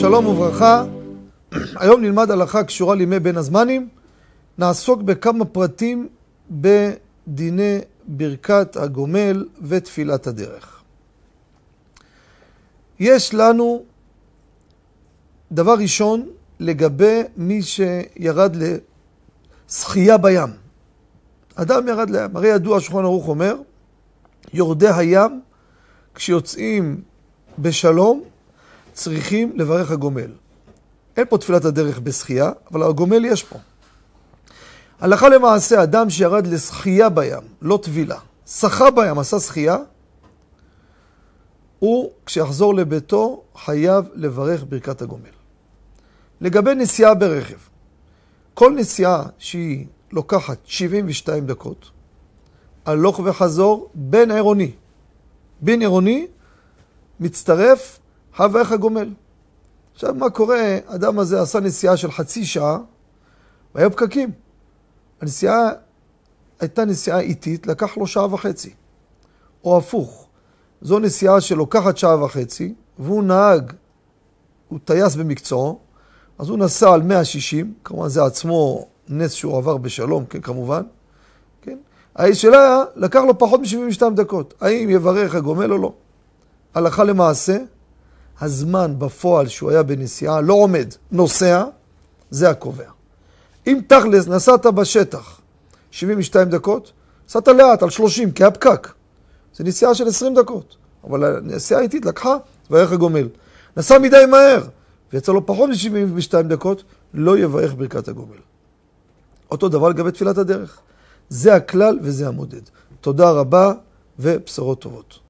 שלום וברכה, היום נלמד הלכה קשורה לימי בין הזמנים, נעסוק בכמה פרטים בדיני ברכת הגומל ותפילת הדרך. יש לנו דבר ראשון לגבי מי שירד לשחייה בים. אדם ירד לים, הרי ידוע שולחן ערוך אומר, יורדי הים כשיוצאים בשלום צריכים לברך הגומל. אין פה תפילת הדרך בשחייה, אבל הגומל יש פה. הלכה למעשה, אדם שירד לשחייה בים, לא טבילה, שחה בים, עשה שחייה, הוא, כשיחזור לביתו, חייב לברך ברכת הגומל. לגבי נסיעה ברכב, כל נסיעה שהיא לוקחת 72 דקות, הלוך וחזור בין עירוני. בין עירוני מצטרף הברך הגומל. עכשיו, מה קורה? האדם הזה עשה נסיעה של חצי שעה, והיו פקקים. הנסיעה הייתה נסיעה איטית, לקח לו שעה וחצי. או הפוך, זו נסיעה שלוקחת שעה וחצי, והוא נהג, הוא טייס במקצועו, אז הוא נסע על 160, כמובן זה עצמו נס שהוא עבר בשלום, כן, כמובן. כן? השאלה, לקח לו פחות מ-72 דקות, האם יברך הגומל או לא. הלכה למעשה, הזמן בפועל שהוא היה בנסיעה לא עומד, נוסע, זה הקובע. אם תכלס נסעת בשטח 72 דקות, נסעת לאט על 30 כי היה פקק. זה נסיעה של 20 דקות, אבל הנסיעה איטית לקחה ויברך הגומל. נסע מדי מהר, ויצא לו פחות מ-72 דקות, לא יברך ברכת הגומל. אותו דבר לגבי תפילת הדרך. זה הכלל וזה המודד. תודה רבה ובשורות טובות.